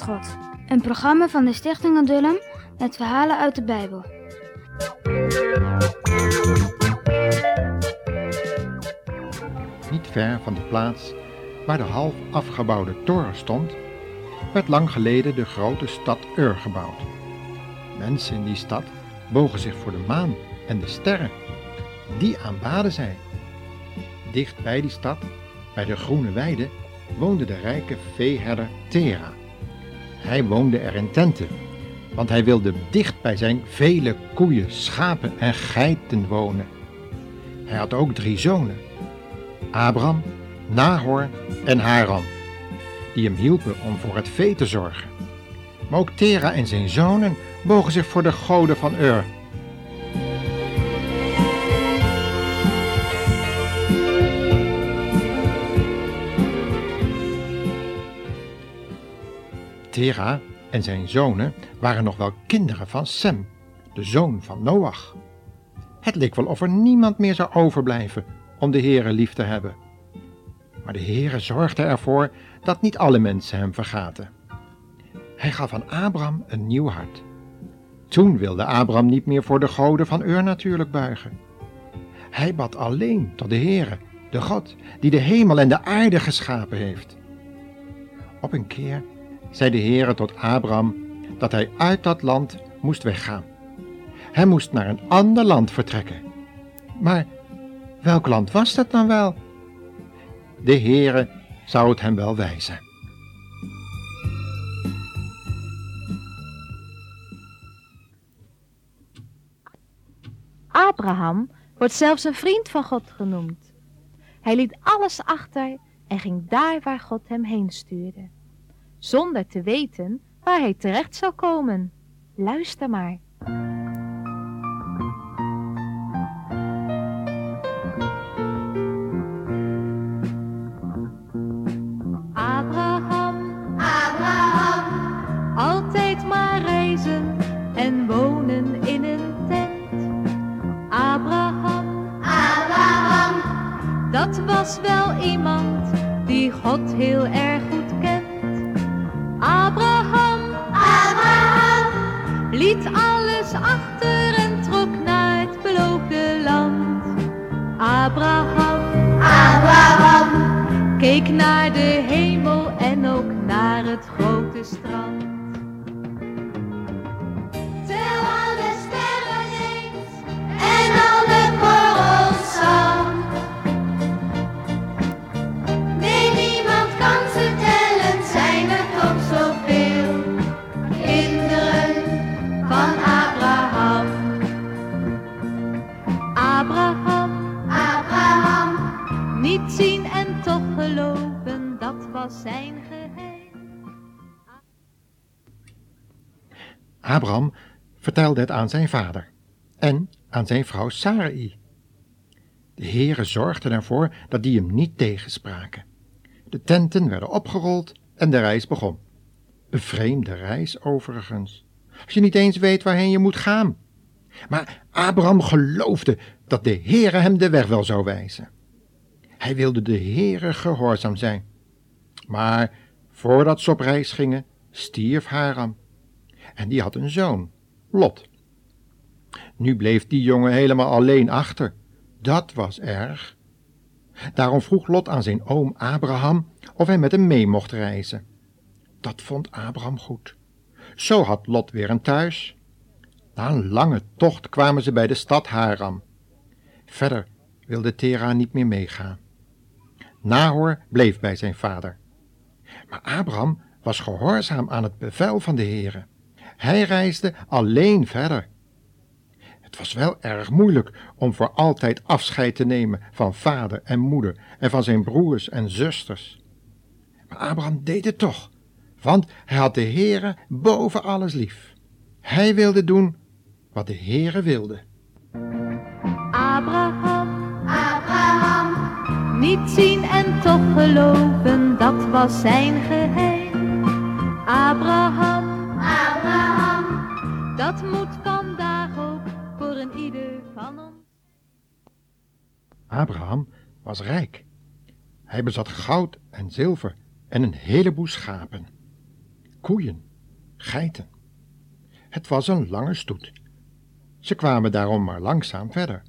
God. Een programma van de Stichting Adullam met verhalen uit de Bijbel. Niet ver van de plaats waar de half afgebouwde toren stond, werd lang geleden de grote stad Ur gebouwd. Mensen in die stad bogen zich voor de maan en de sterren. Die aanbaden zij. Dicht bij die stad, bij de groene weide, woonde de rijke veeherder Tera. Hij woonde er in tenten, want hij wilde dicht bij zijn vele koeien, schapen en geiten wonen. Hij had ook drie zonen, Abram, Nahor en Haran, die hem hielpen om voor het vee te zorgen. Maar ook Tera en zijn zonen bogen zich voor de goden van Ur. Tera en zijn zonen waren nog wel kinderen van Sem, de zoon van Noach. Het leek wel of er niemand meer zou overblijven om de Heere lief te hebben. Maar de Heere zorgde ervoor dat niet alle mensen hem vergaten. Hij gaf aan Abram een nieuw hart. Toen wilde Abram niet meer voor de goden van Ur natuurlijk buigen. Hij bad alleen tot de Heere, de God die de hemel en de aarde geschapen heeft. Op een keer zei de Heere tot Abram dat hij uit dat land moest weggaan. Hij moest naar een ander land vertrekken. Maar welk land was dat dan wel? De Heere zou het hem wel wijzen. Abraham wordt zelfs een vriend van God genoemd. Hij liet alles achter en ging daar waar God hem heen stuurde, zonder te weten waar hij terecht zou komen. Luister maar. Abraham, Abraham, altijd maar reizen en wonen in een tent. Abraham, Abraham, dat was wel iemand die God heel erg goed. Abraham Abraham, liet alles achter en trok naar het beloofde land. Abraham Abraham, keek naar de hemel en ook naar het grote strand. Abraham Abraham, niet zien en toch geloven, dat was zijn geheim. Abraham vertelde het aan zijn vader en aan zijn vrouw Sarai. De Heere zorgde ervoor dat die hem niet tegenspraken. De tenten werden opgerold en de reis begon. Een vreemde reis overigens, als je niet eens weet waarheen je moet gaan. Maar Abraham geloofde dat de Heere hem de weg wel zou wijzen. Hij wilde de Heere gehoorzaam zijn. Maar voordat ze op reis gingen, stierf Haram. En die had een zoon, Lot. Nu bleef die jongen helemaal alleen achter. Dat was erg. Daarom vroeg Lot aan zijn oom Abraham of hij met hem mee mocht reizen. Dat vond Abraham goed. Zo had Lot weer een thuis. Na een lange tocht kwamen ze bij de stad Haram. Verder wilde Tera niet meer meegaan. Nahor bleef bij zijn vader. Maar Abraham was gehoorzaam aan het bevel van de Heere. Hij reisde alleen verder. Het was wel erg moeilijk om voor altijd afscheid te nemen van vader en moeder en van zijn broers en zusters. Maar Abraham deed het toch, want hij had de Heere boven alles lief. Hij wilde doen wat de Heere wilde. Niet zien en toch geloven, dat was zijn geheim. Abraham, Abraham, dat moet vandaag ook voor een ieder van ons. Abraham was rijk. Hij bezat goud en zilver en een heleboel schapen. koeien, geiten. Het was een lange stoet. Ze kwamen daarom maar langzaam verder.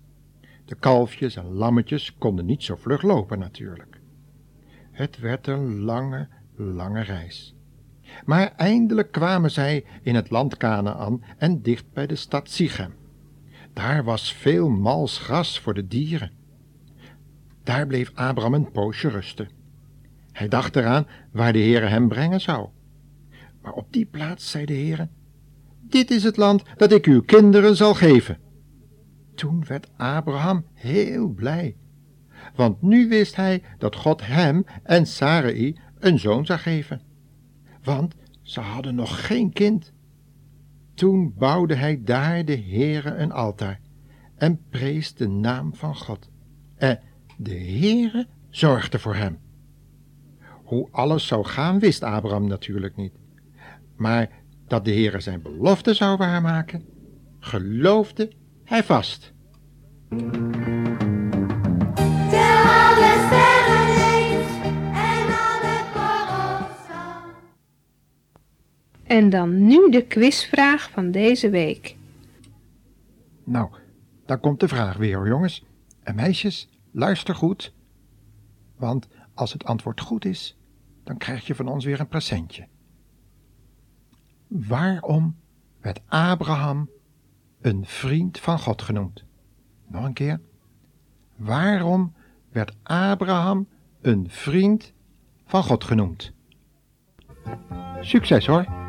De kalfjes en lammetjes konden niet zo vlug lopen natuurlijk. Het werd een lange, lange reis. Maar eindelijk kwamen zij in het land Canaan en dicht bij de stad Sichem. Daar was veel mals gras voor de dieren. Daar bleef Abraham een poosje rusten. Hij dacht eraan waar de Heere hem brengen zou. Maar op die plaats zei de Heere, dit is het land dat ik uw kinderen zal geven. Toen werd Abraham heel blij, want nu wist hij dat God hem en Sarai een zoon zou geven. Want ze hadden nog geen kind. Toen bouwde hij daar de Heere een altaar en prees de naam van God. En de Heere zorgde voor hem. Hoe alles zou gaan wist Abraham natuurlijk niet. Maar dat de Heere zijn belofte zou waarmaken, geloofde hij vast. En dan nu de quizvraag van deze week. Nou, daar komt de vraag weer, hoor, jongens. En meisjes, luister goed. Want als het antwoord goed is, dan krijg je van ons weer een presentje. Waarom werd Abraham een vriend van God genoemd? Nog een keer. Waarom werd Abraham een vriend van God genoemd? Succes hoor!